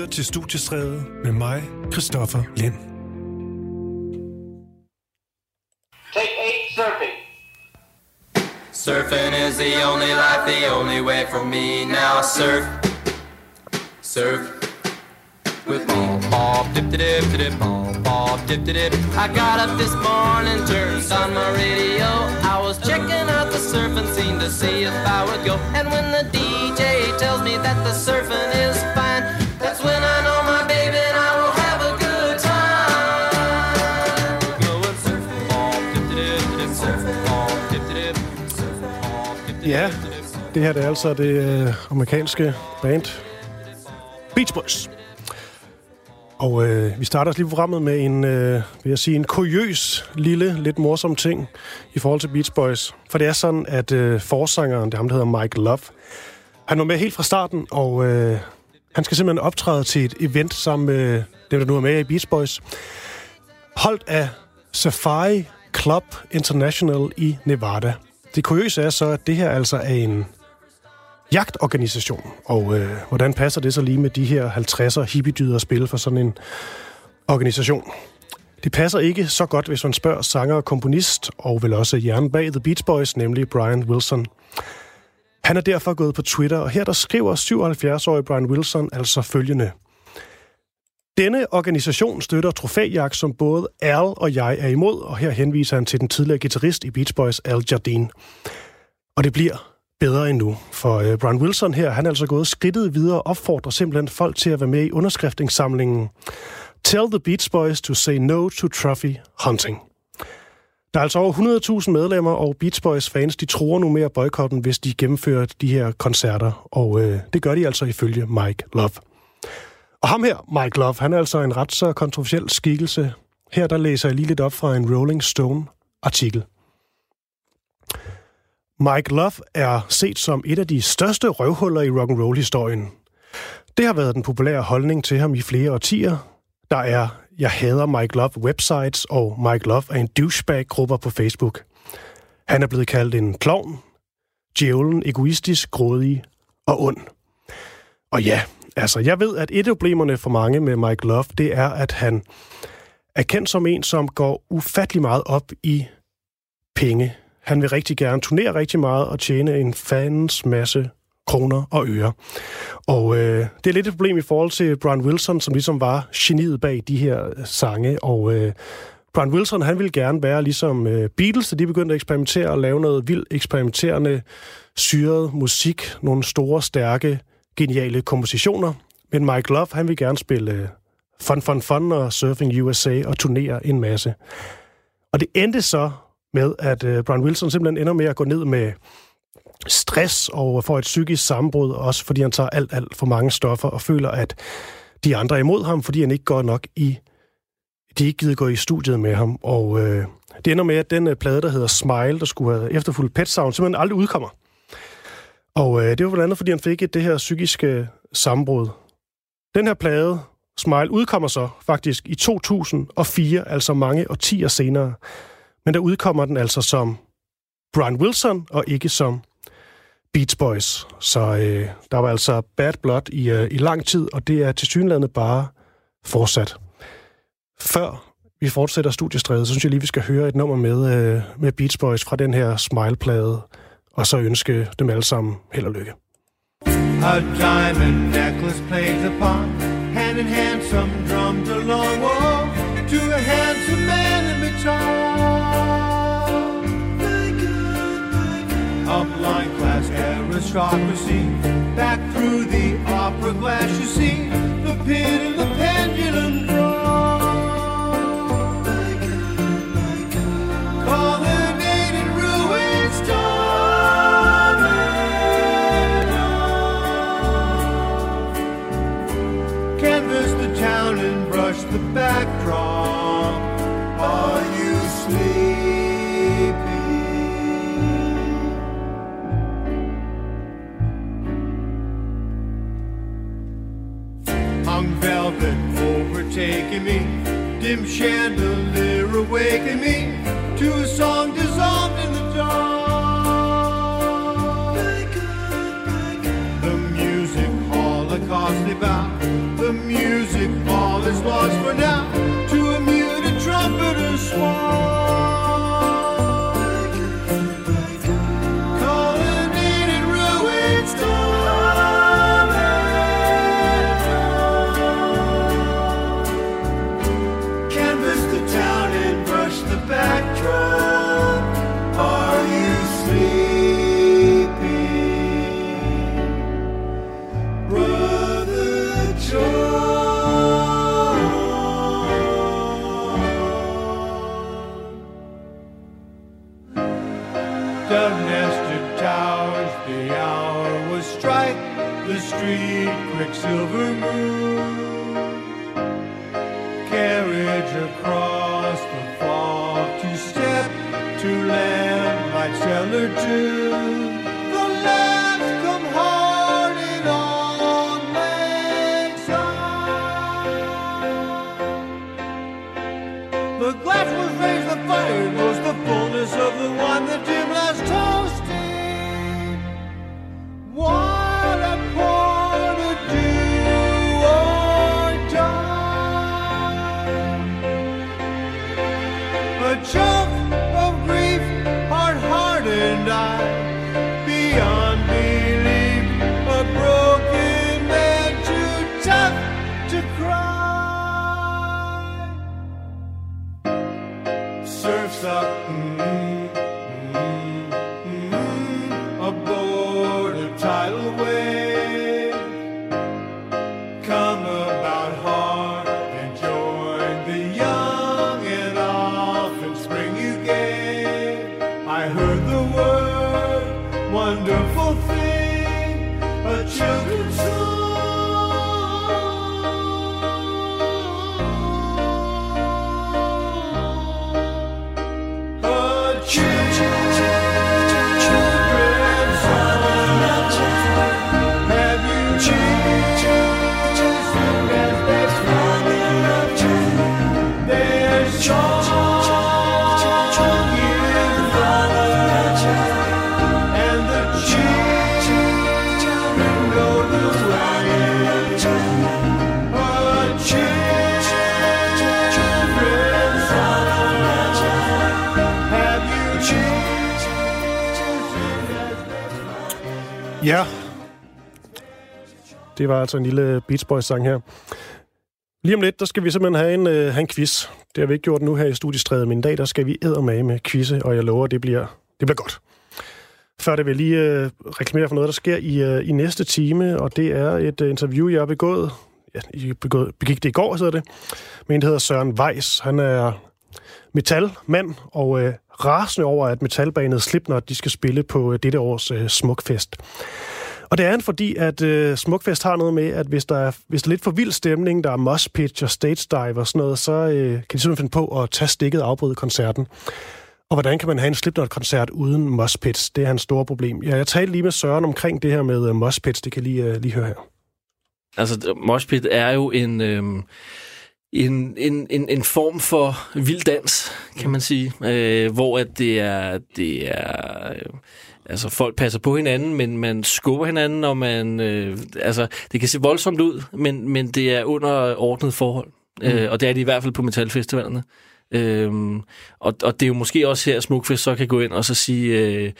lytter til Studiestræde med mig, Christoffer Lind. Take eight surfing. Surfing is the only life, the only way for me. Now surf, surf with me. Bob, dip, dip, dip, dip, bob, bob, dip, dip, dip. I got up this morning, turned on my radio. I was checking out the surfing scene to see if I would go. And when the DJ tells me that the surfing is Ja, det her det er altså det øh, amerikanske band Beach Boys. Og øh, vi starter også lige programmet med en, øh, vil jeg sige, en kuriøs, lille, lidt morsom ting i forhold til Beach Boys. For det er sådan, at øh, forsangeren, det er ham, der hedder Mike Love, han var med helt fra starten, og øh, han skal simpelthen optræde til et event sammen med dem, der nu er med i Beach Boys. Holdt af Safari Club International i Nevada. Det kuriøse er så, at det her altså er en jagtorganisation. Og øh, hvordan passer det så lige med de her 50'er hippiedyder at spille for sådan en organisation? Det passer ikke så godt, hvis man spørger sanger og komponist, og vel også hjernen bag The Beach Boys, nemlig Brian Wilson. Han er derfor gået på Twitter, og her der skriver 77-årige Brian Wilson altså følgende. Denne organisation støtter trofæjagt, som både Al og jeg er imod, og her henviser han til den tidligere guitarist i Beach Boys, Al Jardine. Og det bliver bedre endnu, for øh, Brian Wilson her, han er altså gået skridtet videre og opfordrer simpelthen folk til at være med i underskriftsindsamlingen Tell the Beach Boys to say no to trophy hunting. Der er altså over 100.000 medlemmer, og Beach Boys fans, de tror nu mere boykotten, hvis de gennemfører de her koncerter, og øh, det gør de altså ifølge Mike Love. Og ham her, Mike Love, han er altså en ret så kontroversiel skikkelse. Her der læser jeg lige lidt op fra en Rolling Stone-artikel. Mike Love er set som et af de største røvhuller i rock and roll historien. Det har været den populære holdning til ham i flere årtier. Der er jeg hader Mike Love websites, og Mike Love er en douchebag-grupper på Facebook. Han er blevet kaldt en klovn, djævlen, egoistisk, grådig og ond. Og ja, altså jeg ved, at et af problemerne for mange med Mike Love, det er, at han er kendt som en, som går ufattelig meget op i penge. Han vil rigtig gerne turnere rigtig meget og tjene en fandens masse kroner og øre. Og øh, det er lidt et problem i forhold til Brian Wilson, som ligesom var geniet bag de her øh, sange. Og øh, Brian Wilson, han ville gerne være ligesom øh, Beatles, da de begyndte at eksperimentere og lave noget vildt eksperimenterende, syret musik, nogle store, stærke, geniale kompositioner. Men Mike Love, han vil gerne spille øh, Fun Fun Fun og Surfing USA og turnere en masse. Og det endte så med, at øh, Brian Wilson simpelthen ender med at gå ned med stress og får et psykisk sammenbrud, også fordi han tager alt, alt for mange stoffer og føler, at de andre er imod ham, fordi han ikke går nok i... De ikke gider gå i studiet med ham, og øh, det ender med, at den øh, plade, der hedder Smile, der skulle have efterfulgt Pet Sound, simpelthen aldrig udkommer. Og øh, det var blandt andet, fordi han fik et, det her psykiske øh, sammenbrud. Den her plade, Smile, udkommer så faktisk i 2004, altså mange årtier senere. Men der udkommer den altså som Brian Wilson, og ikke som Beach Boys. Så øh, der var altså bad blood i, øh, i lang tid, og det er til synlædende bare fortsat. Før vi fortsætter studiestrædet, så synes jeg lige, vi skal høre et nummer med, øh, med Beach Boys fra den her Smile-plade, og så ønske dem alle sammen held og lykke. A diamond necklace plays upon hand in hand some drums along wall to a handsome man in guitar. A blind like aristocracy back through the opera glass you see the pit and the pendulum. Velvet overtaking me, dim chandelier awaken me to a song dissolved in the dark. The music holocaust about the music was lost for now Det var altså en lille Beach Boys-sang her. Lige om lidt, der skal vi simpelthen have en, øh, have en quiz. Det har vi ikke gjort nu her i studiestrædet, men i dag, der skal vi eddermage med quizze, og jeg lover, det bliver, det bliver godt. Før det vil jeg lige øh, reklamere for noget, der sker i, øh, i næste time, og det er et øh, interview, jeg har begået. Ja, jeg begået, begik det i går, hedder det. Men en, der hedder Søren Weiss. Han er metalmand og øh, rasende over, at metalbanet Slipknot de skal spille på øh, dette års øh, Smukfest. Og det er han, fordi at øh, Smukfest har noget med, at hvis der, er, hvis der er lidt for vild stemning, der er mosh pitch og stage dive og sådan noget, så øh, kan de simpelthen finde på at tage stikket og afbryde koncerten. Og hvordan kan man have en Slipknot-koncert uden mosh pits? Det er hans store problem. Ja, jeg talte lige med Søren omkring det her med uh, mosh pits. Det kan lige, uh, lige høre her. Altså, moshpit er jo en, Øh en, en, en, en form for vild dans, kan man sige, øh, hvor at det er, det er øh, altså folk passer på hinanden, men man skubber hinanden, og man, øh, altså, det kan se voldsomt ud, men, men det er under ordnet forhold, mm. øh, og det er det i hvert fald på metalfestivalerne. Øhm, og, og det er jo måske også her, at Smukfest så kan gå ind og så sige, øh,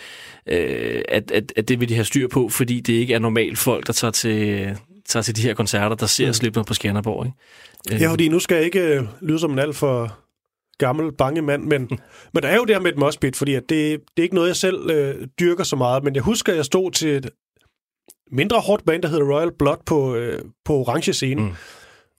øh, at, at, at det vil de have styr på, fordi det ikke er normalt folk, der tager til, tager til de her koncerter, der ser mm. Slipknot på Skanderborg. Ikke? Ja, fordi nu skal jeg ikke øh, lyde som en alt for gammel, bange mand, men, men der er jo det her med et moshpit, fordi at det, det er ikke noget, jeg selv øh, dyrker så meget, men jeg husker, at jeg stod til et mindre hårdt band, der hedder Royal Blood på, øh, på orange scene. Mm.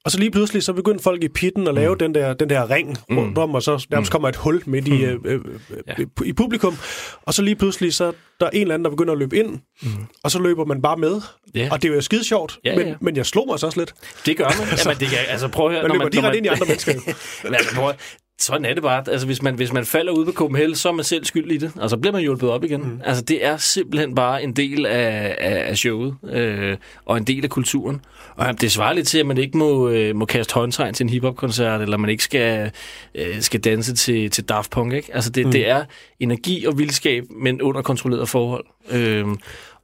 Og så lige pludselig, så begyndte folk i pitten at lave mm. den, der, den der ring rundt om, og så nærmest kommer et hul midt i, øh, øh, Ja. ja. i publikum. Og så lige pludselig, så der er en eller anden, der begynder at løbe ind, mm. og så løber man bare med. Ja. Og det er jo skide sjovt, Ja, men, ja. men jeg slog mig så også lidt. Det gør man. Jamen, det kan, altså, prøv at høre. Man løber direkte ind i andre mennesker. Men altså, prøv, sådan er det bare. Altså, hvis man, hvis man falder ud på Copenhagen, så er man selv skyld i det. Og så bliver man hjulpet op igen. Mm. Altså, det er simpelthen bare en del af, af, af showet, øh, og en del af kulturen. Og det svarer lidt til, at man ikke må, øh, må kaste håndtegn til en hiphop-koncert, eller man ikke skal, øh, skal danse til, til Daft Punk. Ikke? Altså, det, mm. det er energi og vildskab, men under kontrolleret forhold. Øh,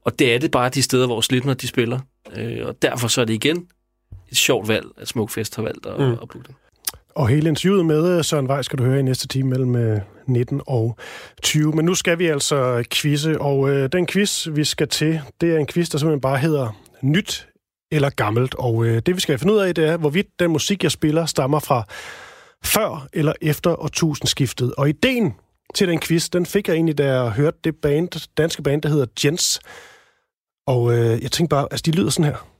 og det er det bare de steder, hvor Slipknot de spiller. Øh, og derfor så er det igen et sjovt valg, at Smukfest har valgt at, mm. at putte. Og hele interviewet med øh, Søren Vej skal du høre i næste time mellem øh, 19 og 20. Men nu skal vi altså quizze, og øh, den quiz, vi skal til, det er en quiz, der simpelthen bare hedder Nyt eller Gammelt. Og øh, det, vi skal finde ud af, det er, hvorvidt den musik, jeg spiller, stammer fra før eller efter årtusindskiftet. Og ideen til den quiz, den fik jeg egentlig, da jeg hørte det band, danske band, der hedder Jens. Og øh, jeg tænkte bare, altså de lyder sådan her.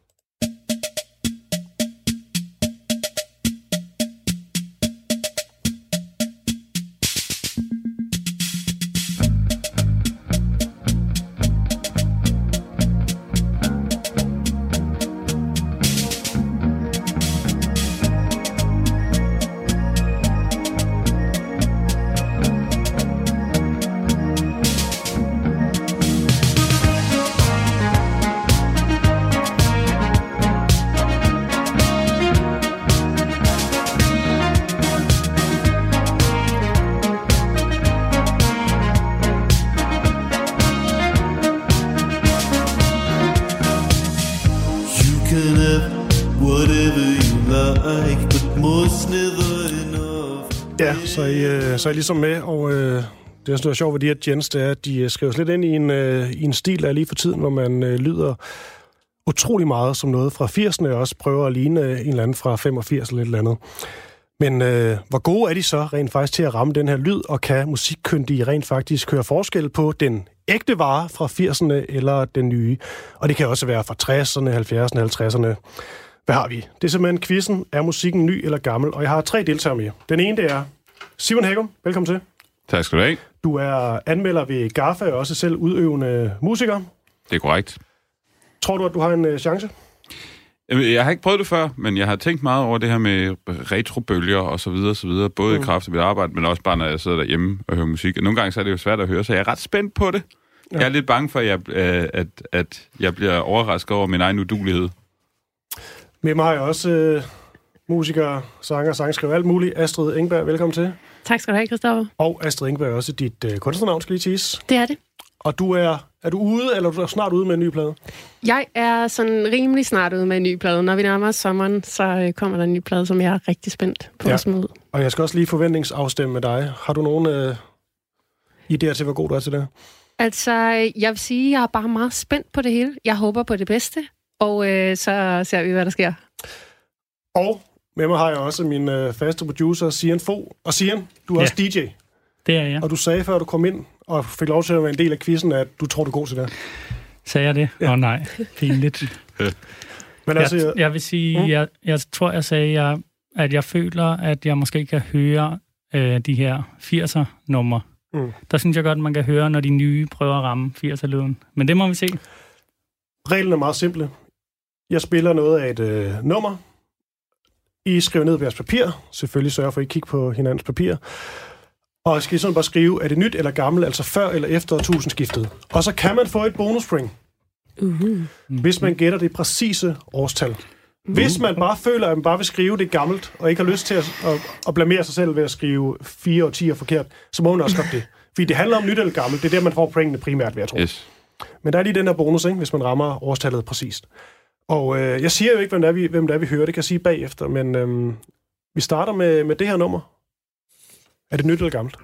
Sig ligesom med, og øh, det, der er sjovt ved de her Jens, det er, at de skrives skriver lidt ind i en, øh, i en stil, der er lige for tiden, hvor man øh, lyder utrolig meget som noget fra 80'erne, og også prøver at ligne øh, en eller anden fra 85 eller et eller andet. Men øh, hvor gode er de så rent faktisk til at ramme den her lyd, og kan musikkyndige rent faktisk høre forskel på den ægte vare fra 80'erne eller den nye? Og det kan også være fra 60'erne, 70'erne, 50'erne. Hvad har vi? Det er simpelthen quizzen, er musikken ny eller gammel? Og jeg har tre deltagere med. Den ene, det er Simon Hækkum. Velkommen til. Tak skal du have. Du er anmelder ved GAFA og også selv udøvende musiker. Det er korrekt. Tror du, at du har en øh, chance? Jeg har ikke prøvet det før, men jeg har tænkt meget over det her med retrobølger og så videre, og så videre. Både mm. i kraft af mit arbejde, men også bare, når jeg sidder derhjemme og hører musik. Og nogle gange så er det jo svært at høre, så jeg er ret spændt på det. Ja. Jeg er lidt bange for, at jeg, øh, at, at jeg bliver overrasket over min egen udulighed. Med mig har jeg også øh, musiker, sanger, sangskriver, alt muligt. Astrid Engberg, velkommen til. Tak skal du have, Christoffer. Og Astrid Engberg er også dit øh, kunstnernavn, skal lige tease. Det er det. Og du er, er du ude, eller er du snart ude med en ny plade? Jeg er sådan rimelig snart ude med en ny plade. Når vi nærmer os sommeren, så øh, kommer der en ny plade, som jeg er rigtig spændt på Ja. at smide. Og jeg skal også lige forventningsafstemme med dig. Har du nogen øh, idéer til, hvor god du er til det? Altså, jeg vil sige, jeg er bare meget spændt på det hele. Jeg håber på det bedste, og øh, så ser vi, hvad der sker. Og med mig har jeg også min øh, faste producer, Sian Fo. Og Sian, du er Ja. også DJ. Det er jeg. Og du sagde, før du kom ind og fik lov til at være en del af quizzen, at du tror, du er god til det. Sagde jeg det? Åh Ja. oh, nej, pinligt. Men altså, jeg, jeg vil sige, Mm. jeg, jeg tror, jeg sagde, jeg, at jeg føler, at jeg måske kan høre øh, de her 80'er-numre. Mm. Der synes jeg godt, man kan høre, når de nye prøver at ramme 80'er-lyden. Men det må vi se. Reglen er meget simple. Jeg spiller noget af et øh, nummer. I skriver ned på jeres papir. Selvfølgelig sørger for, at I kigger på hinandens papir. Og skal I sådan bare skrive, er det nyt eller gammelt, altså før eller efter årtusindskiftet. Og så kan man få et bonuspoint, Uh-huh. hvis man gætter det præcise årstal. Hvis man bare føler, at man bare vil skrive det gammelt, og ikke har lyst til at, at, at blamere sig selv ved at skrive fire og 10 forkert, så må man også godt det. Fordi det handler om nyt eller gammelt. Det er der, man får pointene primært, vil jeg tro. Yes. Men der er lige den der bonus, ikke, hvis man rammer årstallet præcist. Og øh, jeg siger jo ikke, hvem det, er, vi, hvem det er, vi hører. Det kan jeg sige bagefter. Men øh, vi starter med, med det her nummer. Er det nyt eller gammelt?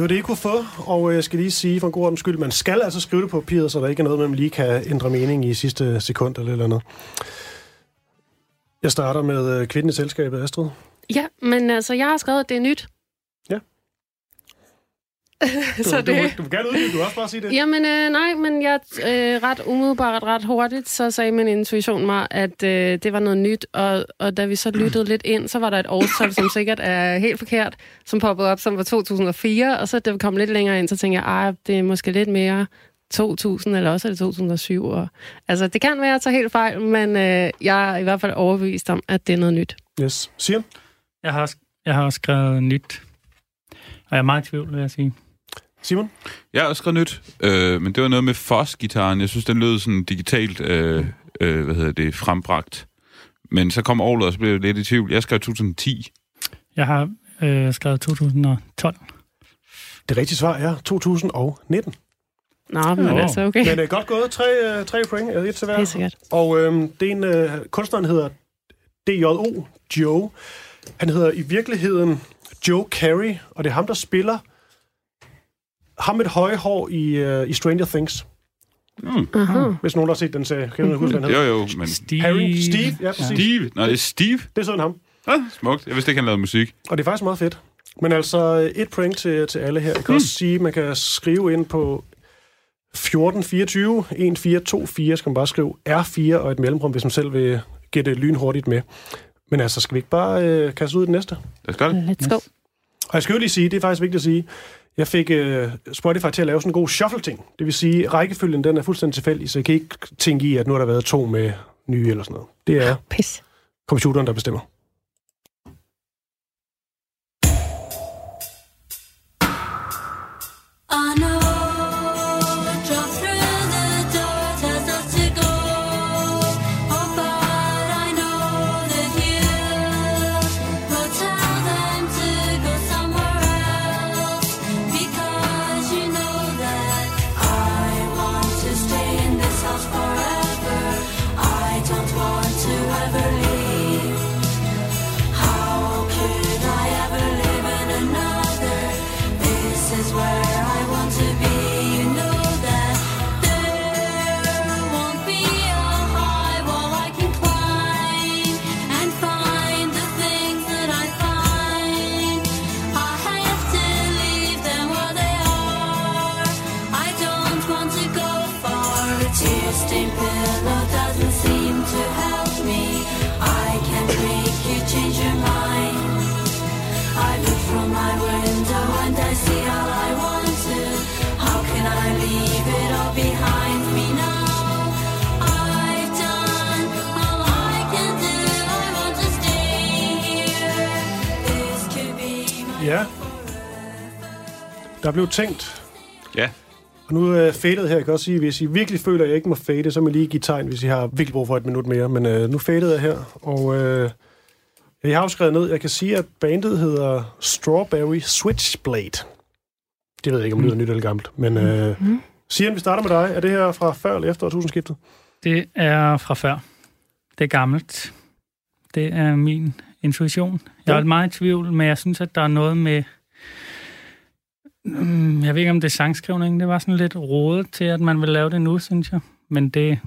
Det var det, I kunne få, og øh, jeg skal lige sige for en god ordens skyld, man skal altså skrive det på papiret, så der ikke er noget, man lige kan ændre mening i sidste sekund eller eller andet. Jeg starter med øh, kvinden i selskabet, Astrid. Ja, men altså, jeg har skrevet, at det er nyt. Du, så du, det... må, du må gerne uddybe, du også bare sige det. Jamen, øh, nej, men jeg øh, ret umiddelbart, ret hurtigt, så sagde min intuition mig, at øh, det var noget nyt, og, og da vi så lyttede lidt ind, så var der et årstal, som sikkert er helt forkert, som poppede op, som var 2004, og så da vi kom lidt længere ind, så tænkte jeg, ej, det er måske lidt mere 2000, eller også er det 2007. Og, altså, det kan være, at jeg tager helt fejl, men øh, jeg er i hvert fald overbevist om, at det er noget nyt. Yes. Siger Jeg har, også, jeg har skrevet nyt. Og jeg er meget i tvivl, vil jeg sige. Simon? Jeg har også skrevet nyt, øh, men det var noget med Foss-gitaren. Jeg synes, den lød sådan digitalt, øh, øh, hvad hedder det, frembragt. Men så kom året, og så blev jeg lidt i tvivl. Jeg skrev 2010. Jeg har øh, skrevet 2012. Det rigtige svar er 2019. Nå, men Åh. altså, okay. Men øh, godt gået. Tre, øh, tre point. Et til hver. Helt sikkert. Og øh, det er en, øh, kunstneren hedder DJO, Joe. Han hedder i virkeligheden Joe Carey, og det er ham, der spiller ham med et høje hår i, øh, i Stranger Things. Mm. Aha. Hvis nogen har set den serie. Kan du huske, hvad han hedder? Jo, jo, men... Steve... Harry, Steve, ja, præcis. Steve? Nej, det er Steve. Det er sådan ham. Ah, smukt. Jeg vidste ikke, han lavede musik. Og det er faktisk meget fedt. Men altså, et point til, til alle her. Jeg kan også sige, at man kan skrive ind på 1424 1424, skal man bare skrive R4 og et mellemrum, hvis man selv vil gætte lynhurtigt med. Men altså, skal vi ikke bare øh, kaste ud i det næste? Lad os gøre det. Let's go. Og jeg skal jo lige sige, det er faktisk vigtigt at sige, jeg fik øh, Spotify til at lave sådan en god shuffle-ting. Det vil sige, rækkefølgen den er fuldstændig tilfældig, så jeg kan ikke tænke i, at nu har der været to med nye eller sådan noget. Det er Pis. computeren, der bestemmer. Der blev tænkt. Ja. Og nu er fadet her, jeg kan også sige, hvis I virkelig føler, at jeg ikke må fade, så må I lige give tegn, hvis I har virkelig brug for et minut mere. Men øh, nu fadede jeg her, og øh, jeg har jo skrevet ned, jeg kan sige, at bandet hedder Strawberry Switchblade. Det ved jeg ikke, om det lyder nyt eller gammelt, men øh, Sian, vi starter med dig. Er det her fra før eller efter årtusindskiftet? Det er fra før. Det er gammelt. Det er min intuition. Jeg er Ja. meget i tvivl, men jeg synes, at der er noget med... Mm, Jeg ved ikke, om det er sangskrivning. Det var sådan lidt rodet til, at man vil lave det nu, synes jeg. Men det,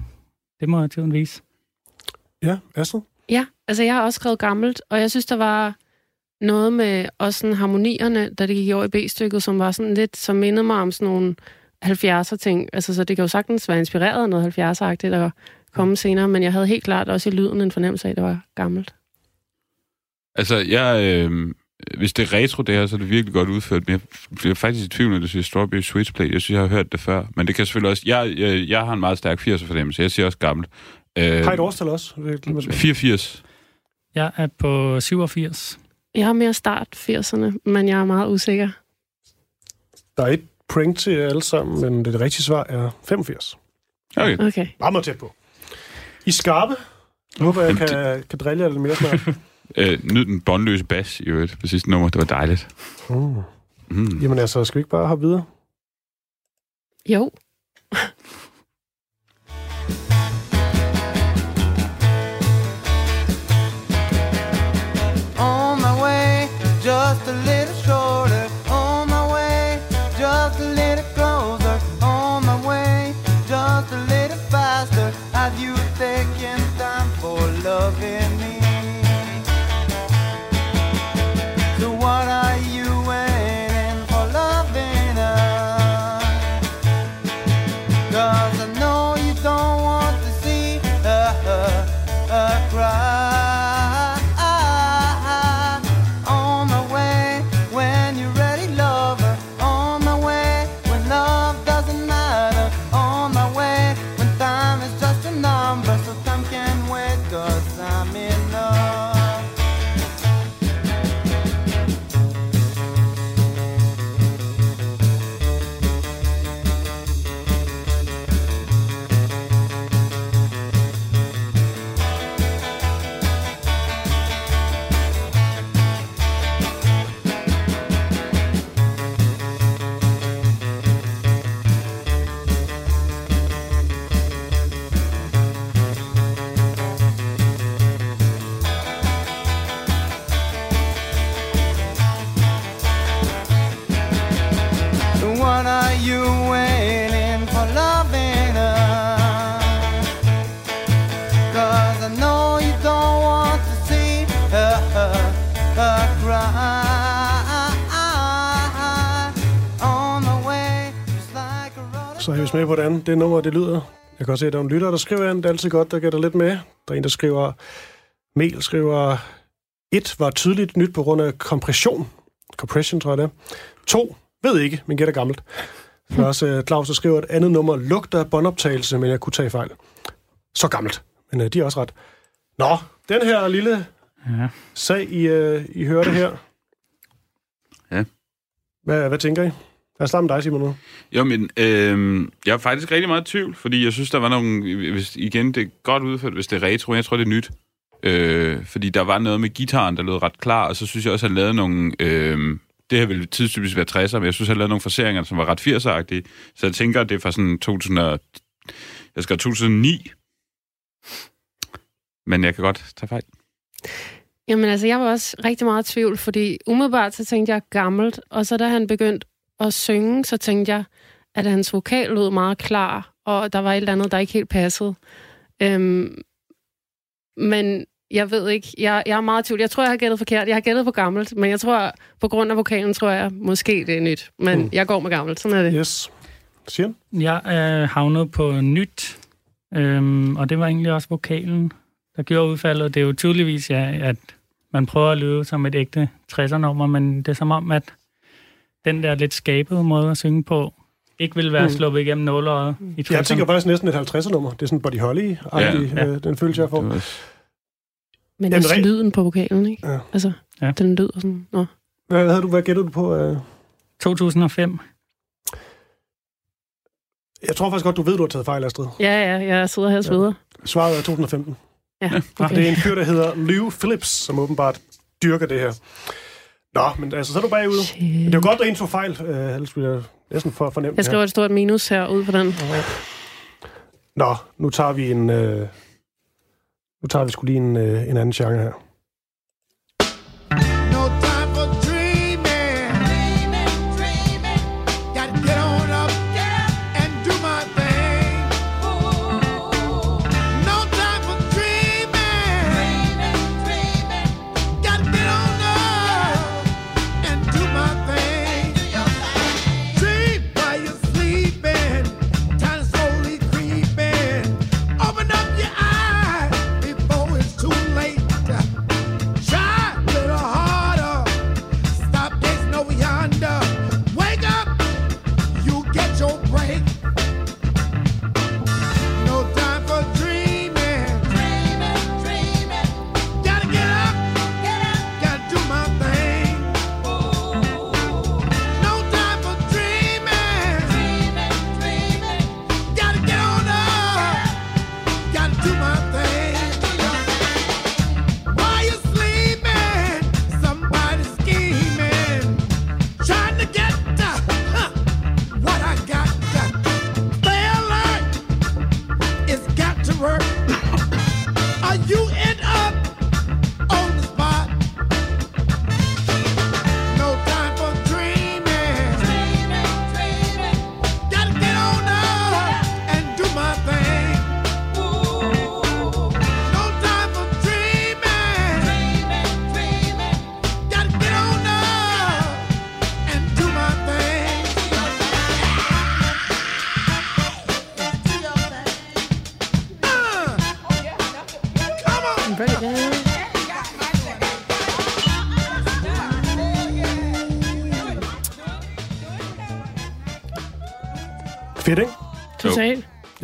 det må jeg til vise. Ja, Astrid? Ja, altså jeg har også skrevet gammelt, og jeg synes, der var noget med også sådan harmonierne, da det gik over i B-stykket, som var sådan lidt, som mindede mig om sådan nogle 70'er ting. Altså, så det kan jo sagtens være inspireret af noget 70'er-agtigt og komme senere, men jeg havde helt klart også i lyden en fornemmelse af, at det var gammelt. Altså, jeg, øh, hvis det er retro, det her, så er det virkelig godt udført. Men jeg bliver faktisk i tvivl, når du siger Strawberry Switchblade. Jeg synes, jeg har hørt det før. Men det kan selvfølgelig også... Jeg, jeg, jeg har en meget stærk 80'er fornemmelse. Jeg siger også gammelt. Øh, Har I et årstal også? Det er lige meget svært. 84. Jeg er på 87. Jeg har mere start 80'erne, men jeg er meget usikker. Der er et point til jer alle sammen, men det rigtige svar er 85. Okay. Okay. Meget, meget tæt på. I skarpe. Jeg håber, jeg kan, kan drille jer lidt mere snart. Øh, nyd den båndløse bas i øvrigt på sidste nummer. Det var dejligt. Mm. Mm. Jamen altså, skal vi ikke bare hoppe videre? Jo. On my way, just a little er vi med, hvordan det nummer det lyder. Jeg kan også se, at der er en lytter, der skriver ind. Det er altid godt, der gætter lidt med. Der er en, der skriver... Mel skriver... Et var tydeligt nyt på grund af kompression. Compression, tror jeg det er. To, ved ikke, men gætter gammelt. Der er også Claus, der skriver, at andet nummer lugter af båndoptagelse, men jeg kunne tage fejl. Så gammelt. Men uh, de er også ret. Nå, den her lille Ja. sag, I, uh, I hørte her. Ja. Hvad, hvad tænker I? Lad os starte med dig, Simon. nu. Jo, men øh, jeg er faktisk rigtig meget i tvivl, fordi jeg synes, der var nogle... Hvis, igen, det er godt udført, hvis det er retro. Jeg tror, det er nyt. Øh, fordi der var noget med gitaren, der lød ret klar, og så synes jeg også, at han lavede nogle... Øh, det her ville tidstypisk være 60'er, men jeg synes, at han lavede nogle forseringer, som var ret 80'er-agtige. Så jeg tænker, at det er fra sådan 2000 og, jeg skal 2009. Men jeg kan godt tage fejl. Jamen altså, jeg var også rigtig meget i tvivl, fordi umiddelbart så tænkte jeg gammelt, og så da han begyndte at synge, så tænkte jeg, at hans vokal lød meget klar, og der var et eller andet, der ikke helt passede. Øhm, men jeg ved ikke, jeg, jeg er meget tvivl. Jeg tror, jeg har gættet forkert. Jeg har gættet på gammelt, men jeg tror, på grund af vokalen, tror jeg, måske det er nyt. Men Mm. jeg går med gammelt, sådan er det. Yes. Siger Jeg er havnet på nyt, øhm, og det var egentlig også vokalen, der gjorde udfaldet. Det er jo tydeligvis, ja, at man prøver at lyde som et ægte 60'er-nummer, men det er som om, at den der lidt skabede måde at synge på, ikke vil være Mm. sluppet igennem nåløjet i 60'erne. Jeg tænker faktisk næsten et 50'er-nummer. Det er sådan Buddy Holly ja, Ja, ja. øh, den følelse, jeg får. Det var, Men Jamen, også lyden på vokalen, ikke? Ja. Altså, Ja. den lyder sådan... Nå. Hvad, havde du, hvad gættede du på? Øh? 2005. Jeg tror faktisk godt, du ved, du har taget fejl, Astrid. Ja, ja, jeg sidder her og sveder. Svaret er 2015. Ja, Okay. Det er en fyr, der hedder Lou Phillips, som åbenbart dyrker det her. Nå, men altså, så er du bagud. Men det er jo godt, at en tog fejl, øh, ellers ville jeg næsten for fornemt. Jeg skriver et stort minus her ud på den. Nå, nu tager vi en... Øh, nu tager vi sgu lige en, øh, en anden genre her.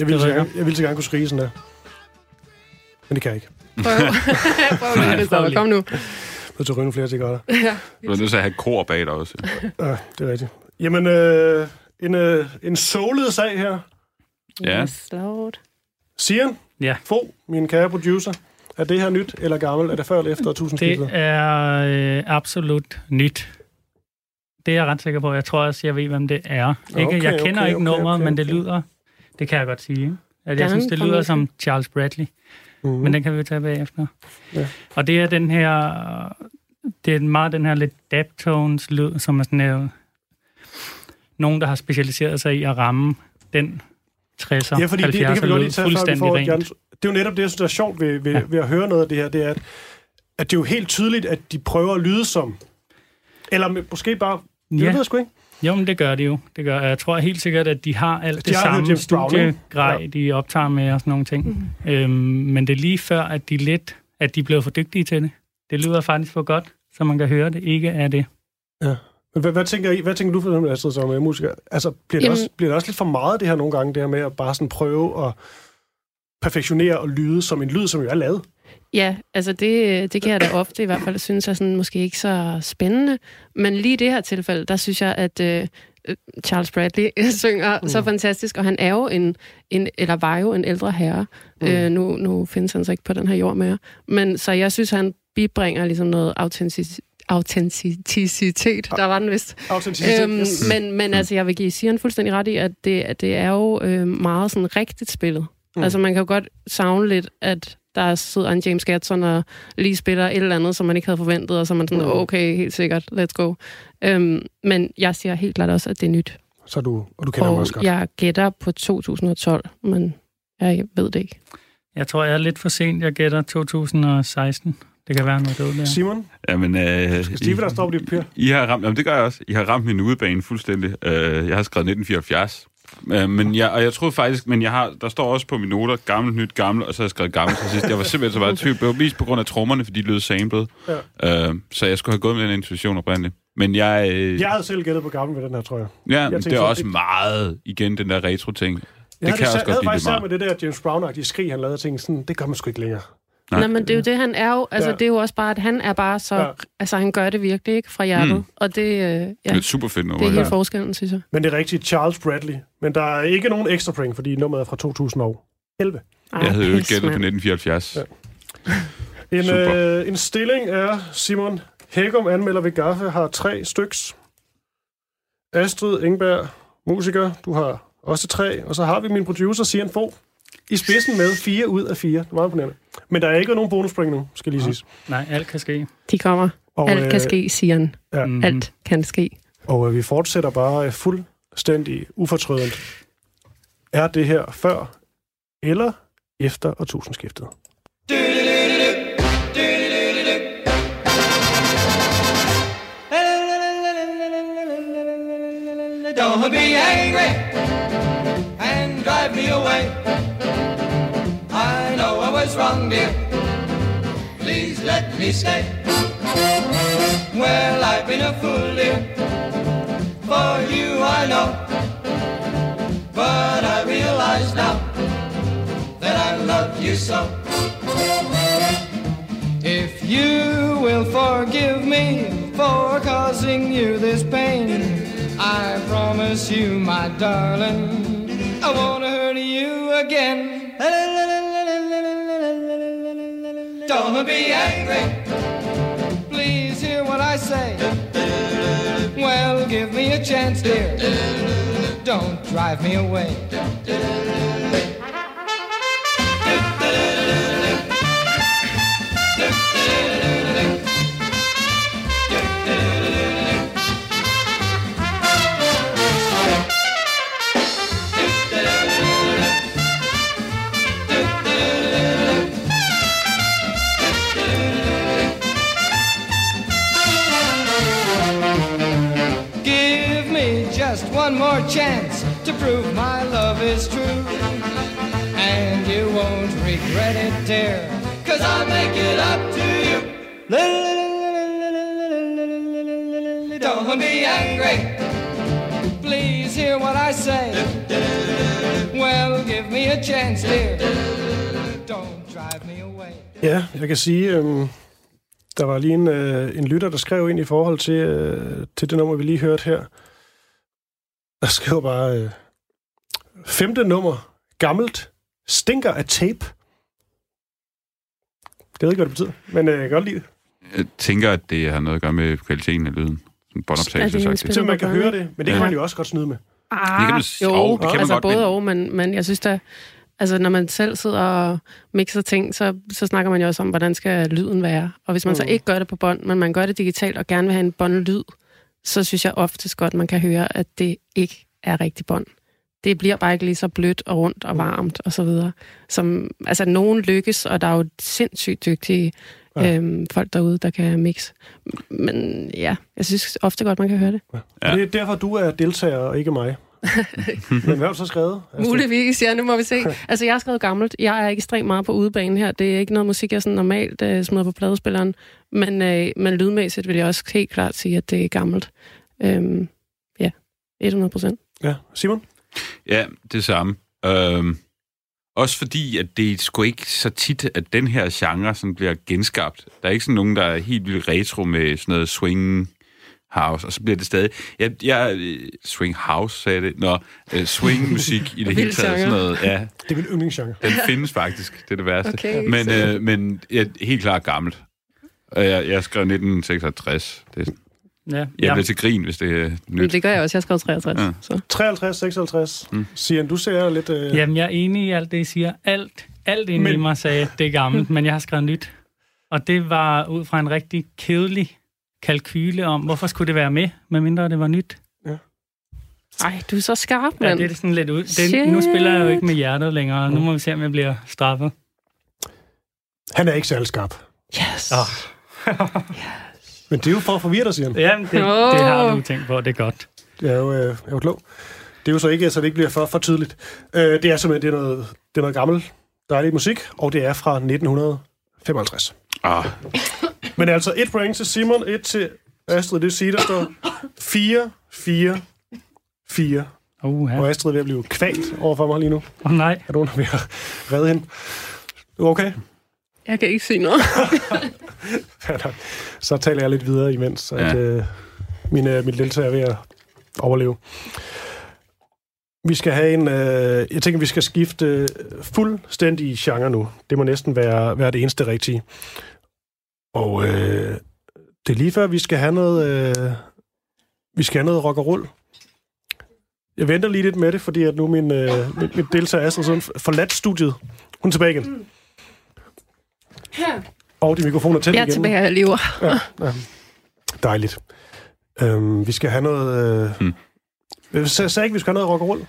Jeg ville, så Det gerne, jeg ville så gerne kunne skrige sådan der. Men det kan jeg ikke. Prøv. Prøv lige, Christoffer. Kom nu. Jeg er til at ryge flere cigaretter. Ja. Du er nødt til at have kor bag dig også. Ja, det er rigtigt. Jamen, øh, en, øh, en solet sag her. Ja. Slået. Sian, Ja. Fo, min kære producer. Er det her nyt eller gammelt? Er det før eller efter Det årtusindskiftet? er øh, absolut nyt. Det er jeg ret sikker på. Jeg tror også, jeg ved, hvem det er. Ikke, Okay, jeg kender okay, ikke okay, nummeret, okay, men det okay. lyder... Det kan jeg godt sige. ikke? At jeg synes, det lyder som Charles Bradley. Mhm. Men den kan vi tage bagefter. Ja. Og det er den her... Det er meget den her lidt daptones lyd, som er sådan her... Nogen, der har specialiseret sig i at ramme den 60'er, Ja, fordi det, det 70'er kan vi godt lige tage, før vi fuldstændig får rent. Det er jo netop det, jeg synes, der er sjovt ved, ved, ja. Ved at høre noget af det her, det er, at, at det er jo helt tydeligt, at de prøver at lyde som... Eller måske bare... Det Ja. ved jeg sgu ikke. Jo, men det gør de jo. Det gør, jeg tror helt sikkert, at de har alt De det har samme studiegrej, Ja. de optager med og sådan nogle ting. Mm. Øhm, men det er lige før, at de lidt, at de blev for dygtige til det. Det lyder faktisk for godt, så man kan høre det ikke er det. Ja. Men hvad, hvad, tænker I, hvad tænker du for eksempel, Astrid, som uh, musiker? Altså, bliver det, Jamen- også, bliver det også lidt for meget, det her nogle gange, det her med at bare sådan prøve at perfektionere og lyde som en lyd, som jo er lavet? Ja, altså det, det kan jeg da ofte i hvert fald synes er sådan måske ikke så spændende. Men lige i det her tilfælde, der synes jeg, at øh, øh, Charles Bradley synger mm. så fantastisk, og han er jo en, en, eller var jo en ældre herre. Mm. Øh, nu, nu findes han så ikke på den her jord mere. Men så jeg synes, han bibringer ligesom noget autentisk, autenticitet. Der var den vist. Autenticitet, Øhm, yes. men, men altså, jeg vil give Sian fuldstændig ret i, at det, at det er jo øh, meget sådan rigtigt spillet. Mm. Altså, man kan jo godt savne lidt, at der sidder en James Gatson og lige spiller et eller andet, som man ikke havde forventet, og så er man sådan, Mm. okay, helt sikkert, let's go. Øhm, men jeg siger helt klart også, at det er nyt. Så du, og du kender ham Og også godt. jeg gætter på 2012, men jeg ved det ikke. Jeg tror, jeg er lidt for sent. Jeg gætter 2016. Det kan være noget død der. Simon, Jamen, øh, skal Steve, der står på dit papir? I har ramt, jamen det gør jeg også. I har ramt min udebane fuldstændig. Uh, jeg har skrevet 1974. Uh, men jeg, og jeg troede faktisk, men jeg har, der står også på mine noter, gammelt, nyt, gammelt, og så har jeg skrevet gammelt til sidst. Jeg var simpelthen så meget tvivl. Det var mest på grund af trommerne, fordi de lød samlet. Ja. Uh, så jeg skulle have gået med den intuition oprindeligt. Men jeg... Øh, Jeg havde selv gættet på gammel ved den her, tror jeg. ja, jeg men tænkte det er så, også det- meget, igen, den der retro-ting. Jeg det kan det, også jeg godt havde blive meget. med det der James Brown-agtige skrig, han lavede ting sådan, det gør man sgu ikke længere. Nej. Nej, men det er jo det, han er jo. Altså, Ja. ja. det er jo også bare, at han er bare så... Ja. Ja. Altså, han gør det virkelig, ikke? Fra hjertet. Mm. Og det, øh, ja, Det er super fedt det nummer. er ja. helt forskellen, synes jeg. Men det er rigtigt, Charles Bradley. Men der er ikke nogen ekstra point, fordi nummeret er fra 2011. Ej, Jeg havde jo gættet på mand. 1974. Ja. En, Super. øh, en stilling er Simon Hækkum anmelder ved Gaffe har tre styks. Astrid Engberg, musiker, du har også tre. Og så har vi min producer, Sian Fogh, i spidsen med fire ud af fire. Det meget imponerende. Men der er ikke nogen bonuspoint nu, skal lige siges. Nej, alt kan ske. De kommer. Og, Alt øh, kan ske, siger han. Ja. Mhm. Alt kan ske. Og øh, vi fortsætter bare øh, fuldstændig ufortrødent. Er det her før eller efter årtusindskiftet? Don't be angry dear. Please let me stay. Well, I've been a fool, dear. For you, I know. But I realize now that I love you so. If you will forgive me for causing you this pain, I promise you, my darling, I won't hurt you again. Don't be angry. Please hear what I say. Well, give me a chance, dear. Don't drive me away. One more chance to prove my love is true. And you won't regret it, dear. cause I'll make it up to you. Don't be angry. Please hear what I say. Well, give me a chance, dear. Don't drive me away. Ja, jeg kan sige, øhm, der var lige en, øh, en lytter, der skrev ind i forhold til, øh, til det nummer, vi lige hørte her. Der skrev bare, øh, femte nummer, gammelt, stinker af tape. Det ved ikke, hvad det betyder, men øh, jeg kan godt lide det. Jeg tænker, at det har noget at gøre med kvaliteten af lyden. Sådan båndoptagelse, sagt. Så man kan høre det, men det kan Ja. man jo også godt snyde med. Ah, Det kan man s- jo, jo, det kan man altså godt, både men- og, men, men jeg synes da, altså når man selv sidder og mixer ting, så, så snakker man jo også om, hvordan skal lyden være. Og hvis man mm. så ikke gør det på bånd, men man gør det digitalt og gerne vil have en båndlyd, så synes jeg oftest godt, man kan høre, at det ikke er rigtig bånd. Det bliver bare ikke lige så blødt og rundt og varmt og så videre. Som, altså, nogen lykkes, og der er jo sindssygt dygtige Ja. øhm, folk derude, der kan mixe. Men ja, jeg synes ofte godt, man kan høre det. Ja. Det er derfor, du er deltager og ikke mig. men du så skrevet? Altså, Muligvis, ja, nu må vi se. Altså, jeg har skrevet gammelt. Jeg er ekstremt meget på udebane her. Det er ikke noget musik, jeg sådan normalt øh, smider på pladespilleren. Men, øh, men lydmæssigt vil jeg også helt klart sige, at det er gammelt. Øhm, ja, 100 procent. Ja, Simon? Ja, det samme. Øhm, også fordi, at det er sgu ikke så tit, at den her genre sådan bliver genskabt. Der er ikke sådan nogen, der er helt vildt retro med sådan noget swing house, og så bliver det stadig... Jeg, jeg swing house, sagde det. Nå, øh, swing musik i det hele taget. Sådan noget, ja, Det er min yndlingsgenre. den findes faktisk, det er det værste. Okay, men, så- øh, men ja, helt klart gammelt. Og jeg, jeg skrev 1966. Det, er- Ja, jeg ja. bliver til grin, hvis det er Men nyt. det gør jeg også. Jeg har skrevet 63. Ja. Ja. Så. 53, 56. Mm. Sian, du ser lidt... Øh... Jamen, jeg er enig i alt det, I siger. Alt, alt inde Men- i mig sagde, det er gammelt, men jeg har skrevet nyt. Og det var ud fra en rigtig kedelig kalkyle om, hvorfor skulle det være med, medmindre det var nyt. Ej, du er så skarp, Ja, mand. det er sådan lidt ud. Det, nu spiller jeg jo ikke med hjertet længere. Nu må vi se, om jeg bliver straffet. Han er ikke særlig skarp. Yes. Åh. Men det er jo for at forvirre dig, Sian. Jamen, det, Åh. det har du tænkt på, det er godt. Jeg er jo, øh, jeg er jo klog. Det er jo så ikke, så det ikke bliver for, for tydeligt. Øh, det er simpelthen det er noget, det er noget gammel, dejlig musik, og det er fra 1955. Ah, Men altså et point til Simon, et til Astrid. Det vil sige, der står 4, 4, 4. Uh, ja. Og Astrid er ved at blive kvalt over for mig lige nu. oh, nej. Er er ved at redde hende? Du okay? Jeg kan ikke sige noget. Så taler jeg lidt videre imens, at Ja. øh, mine, mine deltagere er ved at overleve. Vi skal have en... Øh, jeg tænker, vi skal skifte øh, fuldstændig genre nu. Det må næsten være, være det eneste rigtige. Og øh, det er lige før, vi skal have noget... Øh, vi skal have noget rock og roll. Jeg venter lige lidt med det, fordi at nu min, øh, min, min deltager Astrid sådan forladt studiet. Hun er tilbage igen. Og de mikrofoner er tændt Jeg er igen. tilbage, jeg lever. Ja, ja. Dejligt. Øhm, vi skal have noget... Øh... Hmm. Jeg sagde sagde ikke, vi skal have noget rock og roll.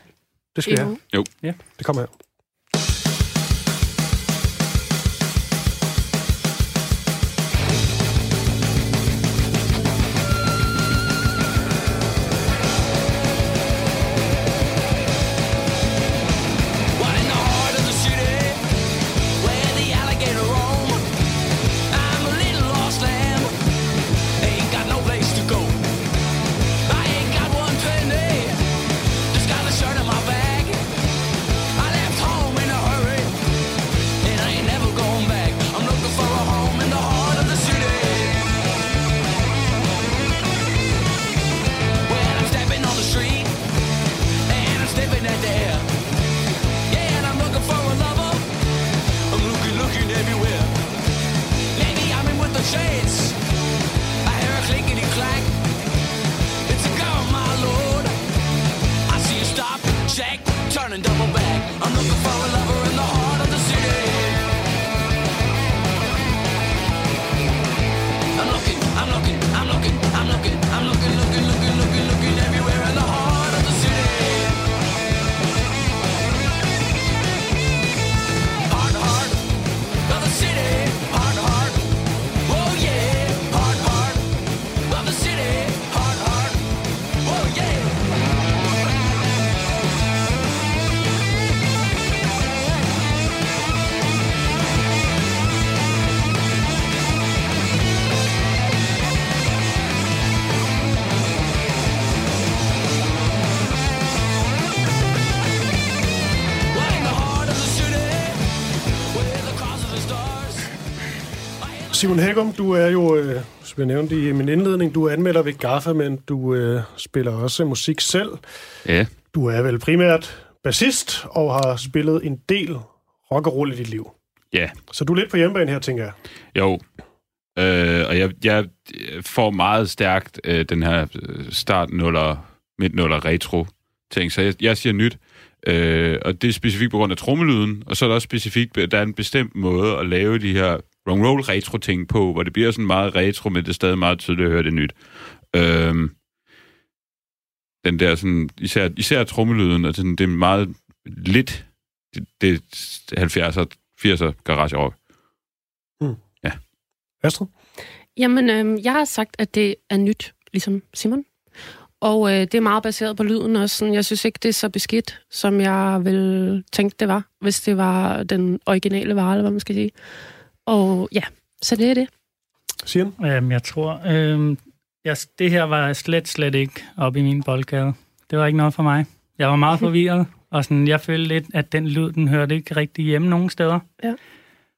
Det skal vi Jo. have. Jo. Ja. Det kommer her. Simon Hækkum, du er jo, øh, som jeg nævnte i min indledning, du er anmelder ved Gaffa, men du øh, spiller også musik selv. Ja. Du er vel primært bassist og har spillet en del rock og roll i dit liv. Ja. Så du er lidt på hjemmebane her, tænker jeg. Jo. Øh, og jeg, jeg får meget stærkt øh, den her øh, start nuller, midt nuller retro ting. Så jeg, jeg siger nyt. Øh, og det er specifikt på grund af trommelyden, og så er der også specifikt, der er en bestemt måde at lave de her rock roll retro ting på, hvor det bliver sådan meget retro, men det er stadig meget tydeligt at høre det nyt. Øh, den der sådan, især, især trommelyden, og sådan, det er meget lidt, det, det er 70'er, 80'er garage rock. Astrid? Jamen, øh, jeg har sagt, at det er nyt, ligesom Simon. Og øh, det er meget baseret på lyden også. Sådan, jeg synes ikke, det er så beskidt, som jeg ville tænke, det var, hvis det var den originale vare, eller hvad man skal sige. Og ja, så det er det. Sian? Øhm, jeg tror, øhm, jeg, det her var slet, slet ikke op i min boldgade. Det var ikke noget for mig. Jeg var meget forvirret, og sådan, jeg følte lidt, at den lyd, den hørte ikke rigtig hjemme nogen steder. Ja.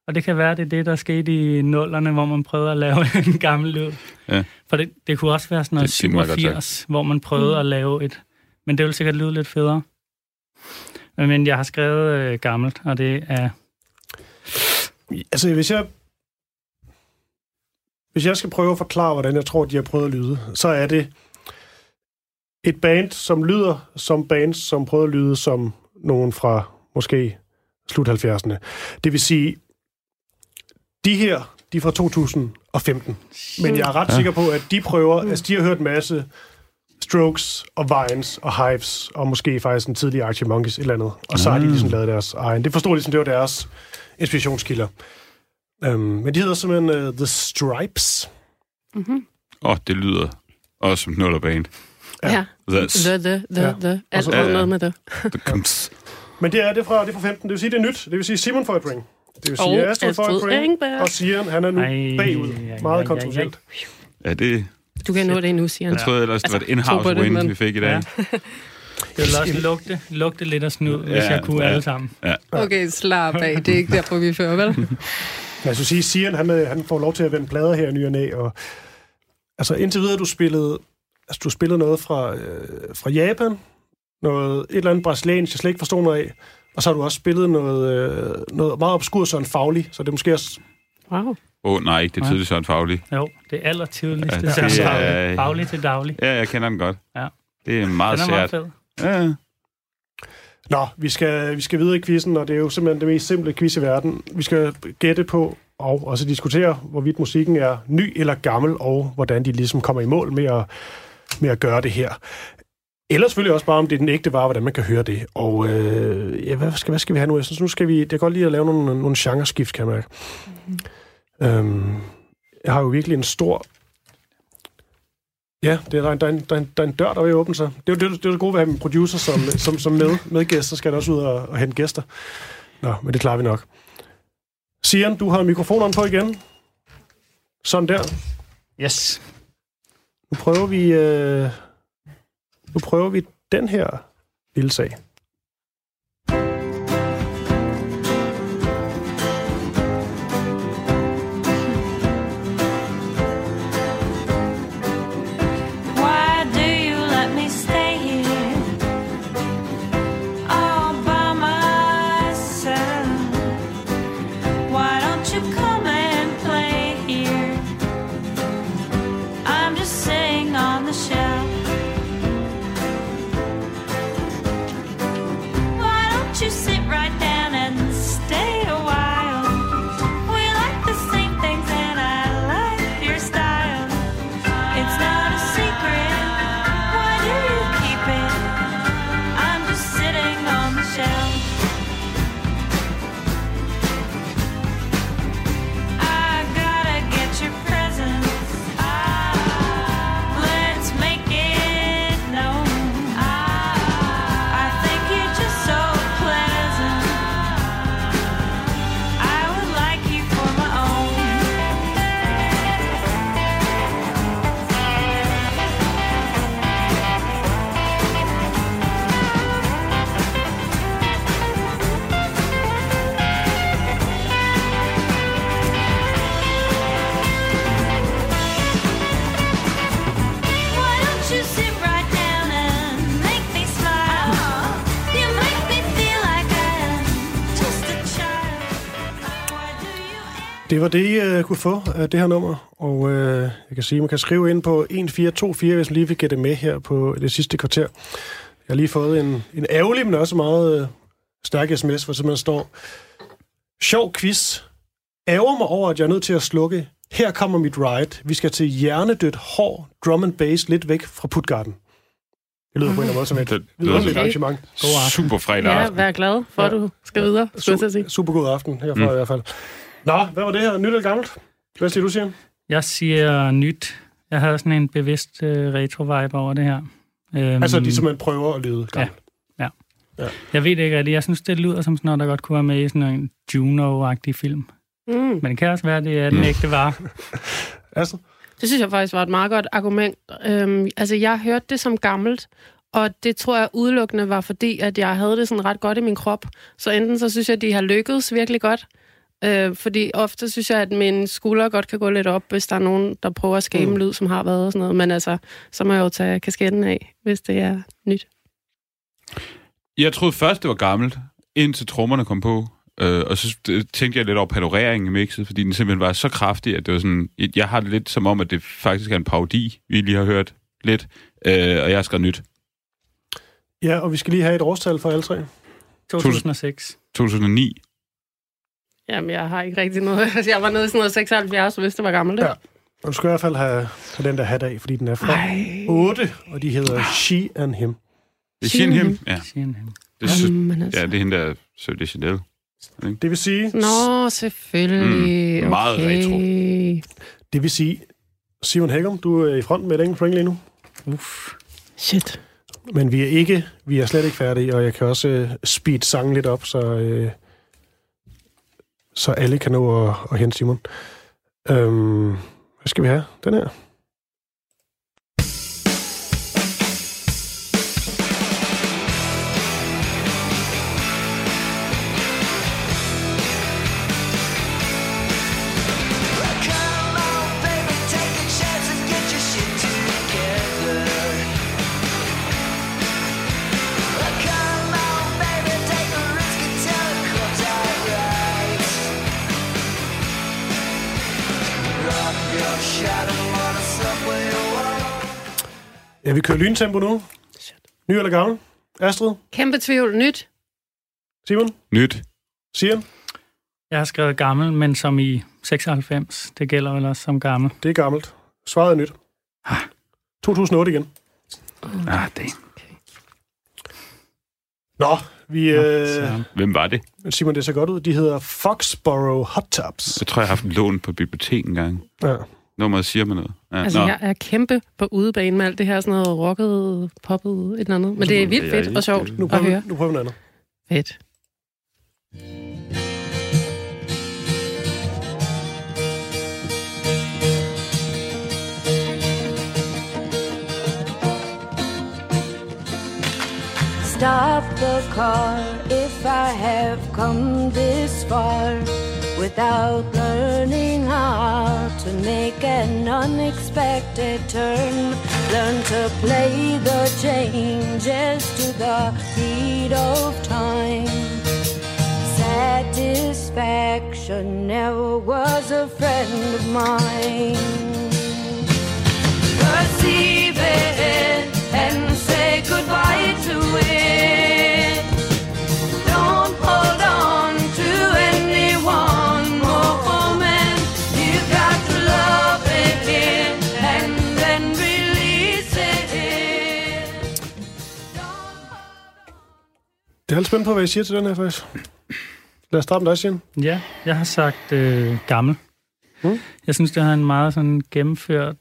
Og det kan være, det er det, der skete i nullerne, hvor man prøvede at lave en gammel lyd. Ja. For det, det kunne også være sådan noget Det er meget godt 87, hvor man prøvede Mm. at lave et... Men det ville sikkert lyde lidt federe. Men jeg har skrevet øh, gammelt, og det er... Altså, hvis jeg... Hvis jeg skal prøve at forklare, hvordan jeg tror, de har prøvet at lyde, så er det et band, som lyder som bands, som prøver at lyde som nogen fra måske slut 70'erne. Det vil sige, de her, de er fra 2015. Men jeg er ret Ja. sikker på, at de prøver, altså de har hørt en masse Strokes og Vines og Hives, og måske faktisk en tidlig Archie Monkeys et eller andet. Og så har de ligesom lavet deres egen. Det forstår ligesom, det var deres inspirationskilder. Um, men de hedder simpelthen uh, The Stripes. Mm-hmm. Åh, oh, det lyder også som nullerband. Ja. ja. The, the, the, Ja. the. Alt ja, noget med det. the comes. Men det er det fra, det er fra 15. Det vil sige, det er nyt. Det vil sige, Simon får et ring. Det vil sige, Og Astrid får et ring. Og Sian, han er nu Ej, bagud. Meget ej, kontroversielt. Ja, det... Du kan nå det endnu, siger Jeg troede ellers, det var et Altså, in-house det, win, vi fik i dag. Ja. Det ville også lugte, lugte lidt af snud, hvis Ja, jeg kunne ja. alle sammen. Okay, slap af. Det er ikke derfor, vi fører, vel? Jeg skulle sige, Sian, han, øh, han får lov til at vende plader her i ny og næ, og altså indtil videre, du spillede, altså du spillede noget fra, øh, fra Japan, noget, et eller andet brasiliansk, jeg slet ikke forstod noget af, og så har du også spillet noget, øh, noget meget obskurt sådan faglig, så det er måske også... Wow. Åh, oh, nej, det er tydeligt sådan faglig. Jo, det er aller tidligste. Ja, Ja, det det er- er... Faglig til daglig. Ja, jeg kender den godt. Ja. Det er meget Den er meget sært. Ja. Nå, vi skal, vi skal videre i quizzen, og det er jo simpelthen det mest simple quiz i verden. Vi skal gætte på og også diskutere, hvorvidt musikken er ny eller gammel, og hvordan de ligesom kommer i mål med at, med at gøre det her. Eller selvfølgelig også bare, om det er den ægte vare, hvordan man kan høre det. Og øh, ja, hvad, skal, hvad skal vi have nu? Jeg synes, nu skal vi... Det er godt lige at lave nogle, nogle genreskift, kan jeg mærke. Mm-hmm. Øhm, jeg har jo virkelig en stor... Ja, det er, der, er en, der, er en, der, er en, der er en dør, der vil åbne sig. Det er jo det, det, er det gode ved at have en producer som, som, som med, medgæst, så skal der også ud og, og hente gæster. Nå, men det klarer vi nok. Sian, du har mikrofonerne på igen. Sådan der. Yes. Nu prøver vi, øh, nu prøver vi den her lille sag. Det I uh, kunne få af det her nummer. Og uh, jeg kan sige, man kan skrive ind på 1424, hvis man lige vil gætte med her på det sidste kvarter. Jeg har lige fået en, en ærgerlig, men også meget uh, stærk sms, hvor simpelthen står, Sjov quiz. Ærger mig over, at jeg er nødt til at slukke. Her kommer mit ride. Vi skal til hjernedødt hård drum and bass lidt væk fra Putgarden. Det lyder på en eller anden måde som et Det vidunderligt Okay. arrangement. Super fredag Ja, aften. vær glad for, at du skal videre. At sige. Super god aften herfra mm. i hvert fald. Nå, hvad var det her? Nyt eller gammelt? Hvad siger du, siger? Jeg siger nyt. Jeg havde sådan en bevidst øh, retro-vibe over det her. Øhm, Altså, de simpelthen prøver at lyde gammelt. Jeg ved det ikke rigtigt. Jeg synes, det lyder som sådan noget, der godt kunne være med i sådan en Juno-agtig film. Mm. Men det kan også være, det er den Mm. ægte vare. Altså, Det synes jeg faktisk var et meget godt argument. Øhm, altså, jeg hørte det som gammelt, og det tror jeg udelukkende var fordi, at jeg havde det sådan ret godt i min krop. Så enten så synes jeg, at de har lykkedes virkelig godt, øh, fordi ofte synes jeg, at min skulder godt kan gå lidt op, hvis der er nogen, der prøver at skabe Mm. lyd, som har været og sådan noget. Men altså, så må jeg jo tage kasketten af, hvis det er nyt. Jeg troede først, det var gammelt, indtil trommerne kom på. Øh, og så tænkte jeg lidt over panoreringen i mixet, fordi den simpelthen var så kraftig, at det var sådan... Jeg har det lidt som om, at det faktisk er en parodi, vi lige har hørt lidt. Øh, og jeg har skrevet nyt. ja, og vi skal lige have et årstal for alle tre. 2006. 2009. Jamen, jeg har ikke rigtig noget. Altså, jeg var nede i sådan noget 76, hvis det var gammelt. Ja. Og du skal i hvert fald have, have den der hat af, fordi den er fra Ej. 8, og de hedder She and Him. Det er Shin Him. Ja, Siger han. det, sy- Jamen, altså. ja, det er hende, der Søge de Chanel. Det vil sige, Nå, selvfølgelig. Mm, meget okay. retro. det vil sige, Simon Hækkum, du er i front med et enkelt point lige nu. Uff. Shit. Men vi er ikke, vi er slet ikke færdige, og jeg kan også uh, speed sangen lidt op, så, uh, så alle kan nå at, at hente Simon. Øhm, hvad skal vi have? Den her. Ja, vi kører lyntempo nu. Ny eller gammel? Astrid? Kæmpe tvivl. Nyt. Simon? Nyt. Sian? Jeg har skrevet gammel, men som i 96. Det gælder vel også som gammel. Det er gammelt. Svaret er nyt. 2008 igen. Ah, det. Nå, vi... Øh, Så, Hvem var det? Simon, det ser godt ud. De hedder Foxborough Hot Tops. Jeg tror, jeg har haft en lån på biblioteket en gang. Ja. Nummeret siger mig noget. Ja, Altså, nå. jeg er kæmpe på udebane med alt det her sådan noget rocket, poppet, et eller andet. Men det er vildt fedt og sjovt Nu at prøver, høre. vi, nu prøver vi noget andet. Fedt. Stop the car if I have come this far without learning how to make an unexpected turn. Learn to play the changes to the beat of time. Satisfaction never was a friend of mine. Perceive er lidt spændt på, hvad I siger til den her, faktisk. Lad os starte med dig, Sian. ja, jeg har sagt øh, gammel. Mm. Jeg synes, det har en meget sådan gennemført,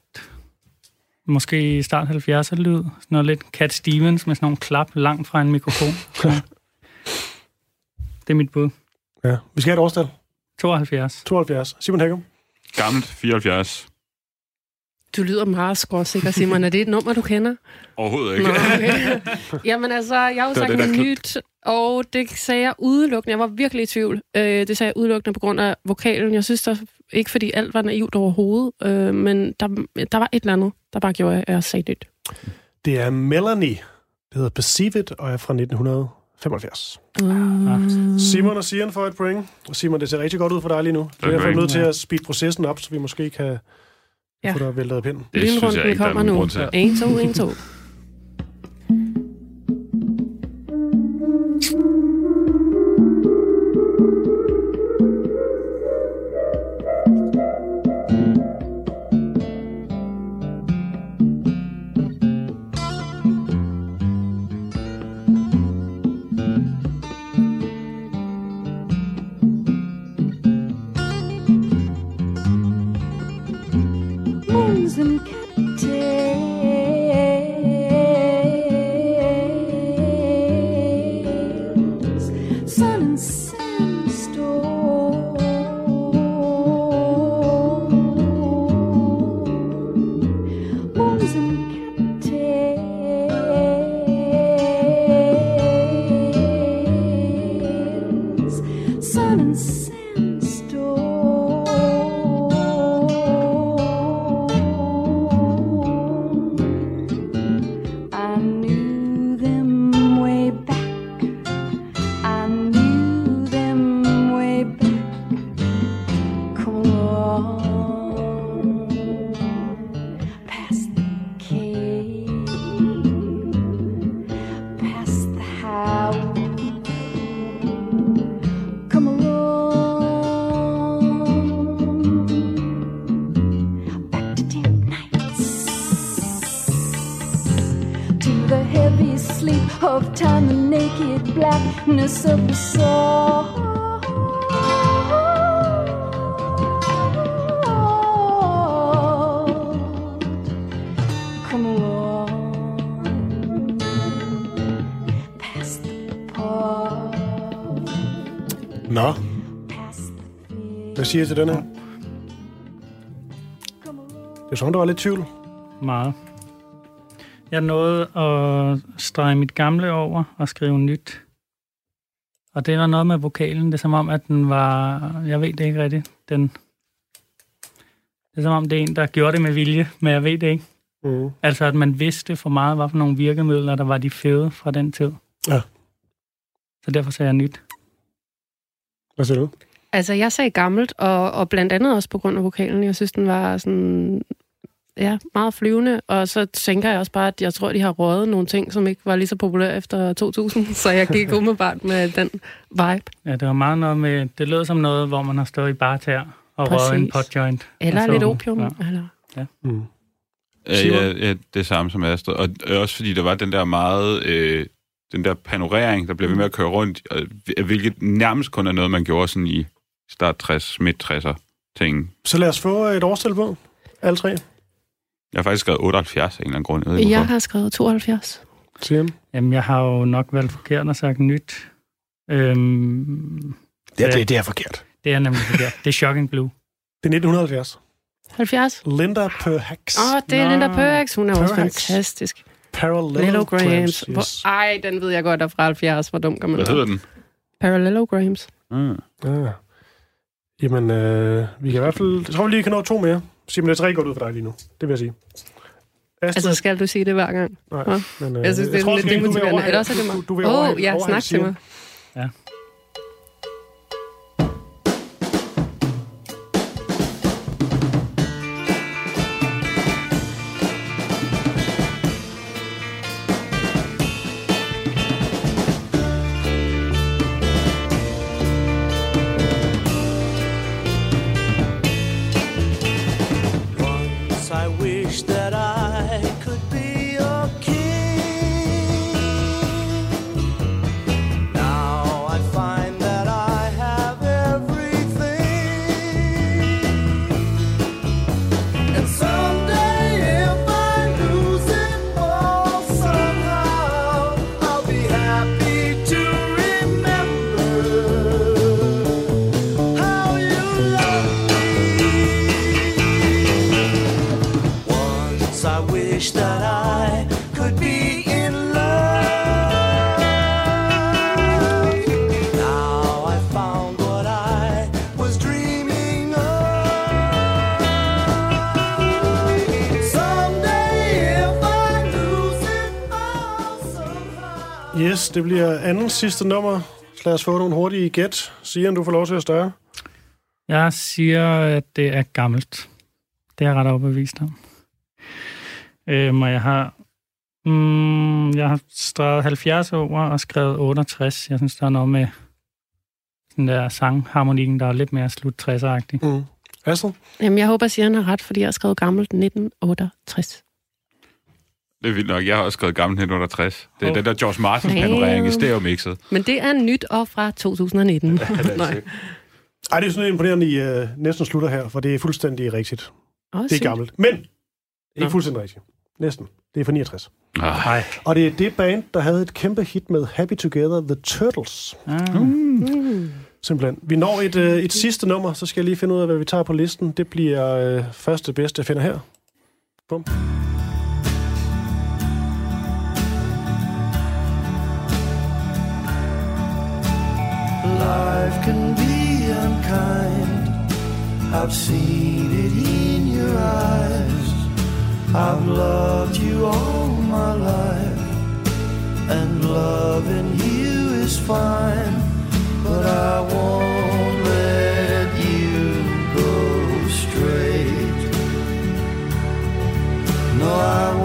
måske i start 70'er lyd. Sådan noget lidt Cat Stevens med sådan nogle klap langt fra en mikrofon. Det er mit bud. Ja. Vi skal have et årstal. 72. 72. Simon Hækkum. Gammelt 74. Du lyder meget skråsikker, Simon. Er det et nummer, du kender? Overhovedet ikke. Nå, okay. Jamen altså, jeg har jo sagt det, der- nyt, og det sagde jeg udelukkende. Jeg var virkelig i tvivl. Øh, det sagde jeg udelukkende på grund af vokalen. Jeg synes der ikke, fordi alt var naivt overhovedet, øh, men der, der var et eller andet, der bare gjorde, at jeg sagde nyt. Det er Melanie. Det hedder Perceive It, og er fra 75. Uh. Simon og Sian får et point. Og Simon, det ser rigtig godt ud for dig lige nu. Det er Tak, derfor Ray. nødt til at speed processen op, så vi måske kan Ja. ja. få dig væltet af pinden. Det synes jeg Lynrunden ikke, der er kommer nogen nu. grund til. 1, 2, 1, 2. siger til den her? Det er sådan, der var lidt tvivl. Meget. Jeg nåede at strege mit gamle over og skrive nyt. Og det var noget med vokalen. Det er som om, at den var... Jeg ved det ikke rigtigt. Den... Det er som om, det er en, der gjorde det med vilje, men jeg ved det ikke. Mm. Altså, at man vidste for meget, hvad for nogle virkemidler, der var de fede fra den tid. Ja. Så derfor sagde jeg nyt. Hvad siger du? Altså, jeg sagde gammelt, og, og blandt andet også på grund af vokalen. Jeg synes, den var sådan... Ja, meget flyvende, og så tænker jeg også bare, at jeg tror, de har røget nogle ting, som ikke var lige så populære efter 2000, så jeg gik umiddelbart med den vibe. Ja, det var meget noget med... Det lød som noget, hvor man har stået i barter og Præcis. røget en potjoint. Eller Og så- lidt opium. Ja. Ja. Eller... Mm. Ja, Simon? ja, ja, det samme som Astrid. Og øh, også fordi der var den der meget... Øh, den der panorering, der blev ved med at køre rundt, hvilket nærmest kun er noget, man gjorde sådan i start 60, midt 60'er ting. Så lad os få et årstal på. Alle tre. Jeg har faktisk skrevet 78 af en eller anden grund. Jeg ved ikke, Jeg har skrevet 72. Sian. Jamen, jeg har jo nok valgt forkert og sagt nyt. Øhm, Ja, det, det er forkert. det er nemlig forkert. Det er Shocking Blue. Det er 1970. 70? Linda Perhax. Åh, oh, det er Nå. Linda Perhax. Hun er også Perhax. fantastisk. Parallelograms. Yes. Ej, den ved jeg godt er fra 70. Hvor dum kan man Hvad hedder den? Parallelograms. Mm. Ja. Jamen, øh, vi kan i hvert fald... Jeg tror, vi lige kan nå to mere. Simon, det er tre godt ud for dig lige nu. Det vil jeg sige. Astrid, Altså, skal du sige det hver gang? nej, Nå. men, øh, Jeg synes, det er tror, lidt demotiverende. er det mig. Åh, ja, snak til mig. Det bliver anden sidste nummer. Så lad os få nogle hurtige gæt. Sian, du får lov til at større. Jeg siger, at det er gammelt. Det er jeg ret overbevist om. Øhm, og jeg har, mm, jeg har streget 70 over og skrevet 68. Jeg synes, der er noget med den der sangharmonien, der er lidt mere slut 60'er-agtig. Mm. Astrid? Jamen, jeg håber, at Sian har ret, fordi jeg har skrevet gammelt 1968. Det er vildt nok. Jeg har også skrevet gammel 1968. Det er Hov. den der George Martin-panorering i stereo-mixet. Men det er nyt og fra 2019. Nej. Ej, det er sådan imponerende, I uh, næsten slutter her, for det er fuldstændig rigtigt. Åh, det er sygt. gammelt. Men, ikke Nå. fuldstændig rigtigt. Næsten. Det er fra 69. Nej. Og det er det band, der havde et kæmpe hit med Happy Together, The Turtles. Ah. Mm. Simpelthen. Vi når et, øh, et sidste nummer, så skal jeg lige finde ud af, hvad vi tager på listen. Det bliver øh, første bedste, jeg finder her. Bum. Life can be unkind. I've seen it in your eyes. I've loved you all my life, and loving you is fine. But I won't let you go straight. No, I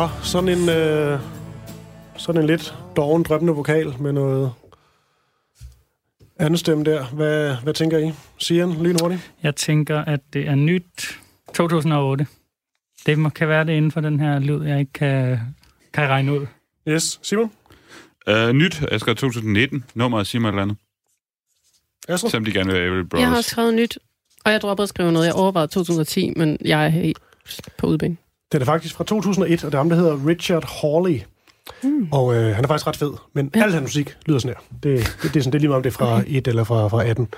Nå, sådan en, øh, sådan en lidt doven, drømmende vokal med noget anden stemme der. Hvad, hvad tænker I? Sian, lynhurtigt. Jeg tænker, at det er nyt 2008. Det må, kan være det inden for den her lyd, jeg ikke kan, kan regne ud. Yes, Simon? Uh, nyt, jeg skrev 2019. Nummeret siger mig et eller andet. Astrid? Selvom de gerne vil have Avery Brothers. Jeg har også skrevet nyt, og jeg droppede at skrive noget. Jeg overvejede 2010, men jeg er helt på udben. Det er faktisk fra 2001, og det er ham, der hedder Richard Hawley. Mm. Og øh, han er faktisk ret fed, men ja. al hans musik lyder sådan her. Det, det, det, er sådan, det er lige meget, om det er fra okay. 1 eller fra, fra 18.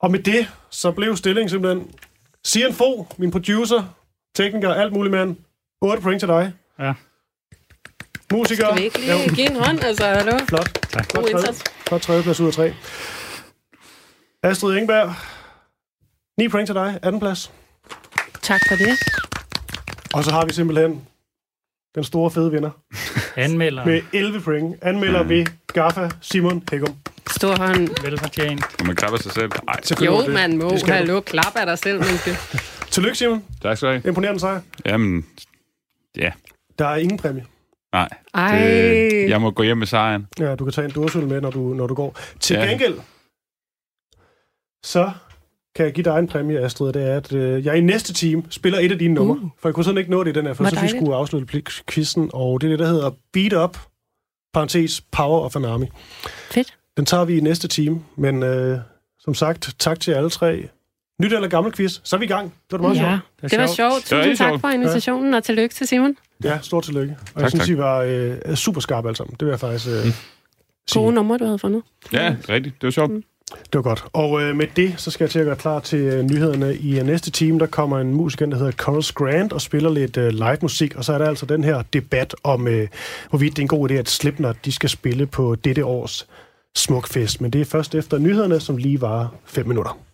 Og med det, så blev stillingen simpelthen Sian Fo, min producer, tekniker, alt muligt mand. 8 point til dig. Ja. Musiker. Skal vi ikke lige give en hånd? Altså, hallo? Flot. Tak. God indsats. Flot tredjeplads ud af tre. Astrid Ingeberg. 9 point til dig. 18 plads. Tak for det. Og så har vi simpelthen den store fede vinder. Anmelder. Med 11 point. Anmelder mm. ved Gaffa Simon Hækkum. Stor hånd. Velfortjent. Og man klapper sig selv. Ej, Jo, man må. Det skal du. Hallo, klap af dig selv, menneske. Tillykke, Simon. Tak skal du have. Imponerende sejr. Jamen, ja. Der er ingen præmie. Nej. Ej. Det, jeg må gå hjem med sejren. Ja, du kan tage en dursøl med, når du, når du går. Til Ja. gengæld, så kan jeg give dig en præmie, Astrid. Det er, at øh, jeg i næste time spiller et af dine numre. Uh. For jeg kunne sådan ikke nå det i den her, for Hvor så vi skulle afslutte quizzen. Og det er det, der hedder Beat Up, parentes Power of an Army. Fedt. Den tager vi i næste time, men øh, som sagt, tak til alle tre. Nyt eller gammel quiz, så er vi i gang. Det var meget Ja, sjovt. det var sjovt. Det var Tusind tak sjovt. for invitationen, og tillykke til Simon. Ja, stort tillykke. Og jeg Tak, synes, tak. I var øh, super skarpe alle sammen. Det vil jeg faktisk øh, Gode sige. numre, du havde fundet. Ja, rigtigt. Det var sjovt. Det var godt. Og øh, med det, så skal jeg til at gøre klar til øh, nyhederne. I øh, næste time, der kommer en musiker, der hedder Carlos Grant, og spiller lidt øh, live musik. Og så er der altså den her debat om, øh, hvorvidt det er en god idé, at Slipknot de skal spille på dette års Smukfest. Men det er først efter nyhederne, som lige var 5 minutter.